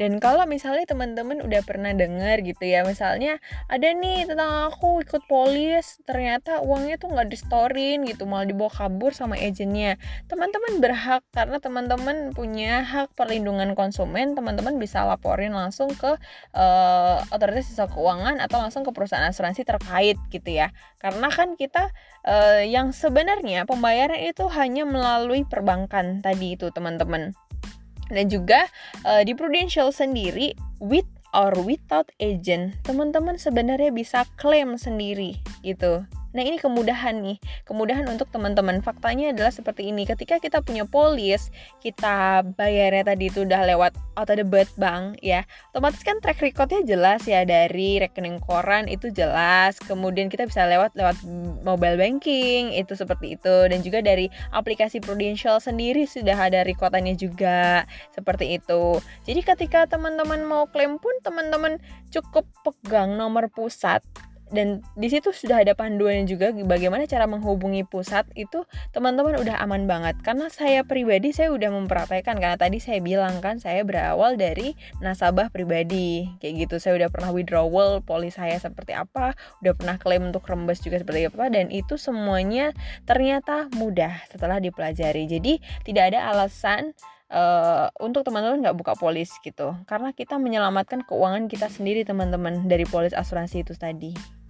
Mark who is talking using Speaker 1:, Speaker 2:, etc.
Speaker 1: Dan kalau misalnya teman-teman udah pernah dengar gitu ya, misalnya ada nih tentang aku ikut polis, ternyata uangnya tuh nggak distorin gitu, malah dibawa kabur sama agentnya. Teman-teman berhak karena teman-teman punya hak perlindungan konsumen, teman-teman bisa laporin langsung ke uh, otoritas jasa keuangan atau langsung ke perusahaan asuransi terkait gitu ya. Karena kan kita uh, yang sebenarnya pembayaran itu hanya melalui perbankan tadi itu teman-teman. Dan juga uh, di Prudential sendiri with or without agent, teman-teman sebenarnya bisa klaim sendiri gitu. Nah ini kemudahan nih, kemudahan untuk teman-teman. Faktanya adalah seperti ini, ketika kita punya polis, kita bayarnya tadi itu udah lewat auto debit bank ya, otomatis kan track recordnya jelas ya. Dari rekening koran itu jelas. Kemudian kita bisa lewat lewat mobile banking itu seperti itu. Dan juga dari aplikasi Prudential sendiri sudah ada rekordannya juga. Seperti itu. Jadi ketika teman-teman mau klaim pun teman-teman cukup pegang nomor pusat dan di situ sudah ada panduan juga bagaimana cara menghubungi pusat itu teman-teman udah aman banget. Karena saya pribadi saya udah mempraktekkan. Karena tadi saya bilang kan saya berawal dari nasabah pribadi. Kayak gitu saya udah pernah withdrawal polis saya seperti apa udah pernah klaim untuk rembes juga seperti apa dan itu semuanya ternyata mudah setelah dipelajari. Jadi tidak ada alasan uh, untuk teman-teman nggak buka polis gitu. Karena kita menyelamatkan keuangan kita sendiri teman-teman dari polis asuransi itu tadi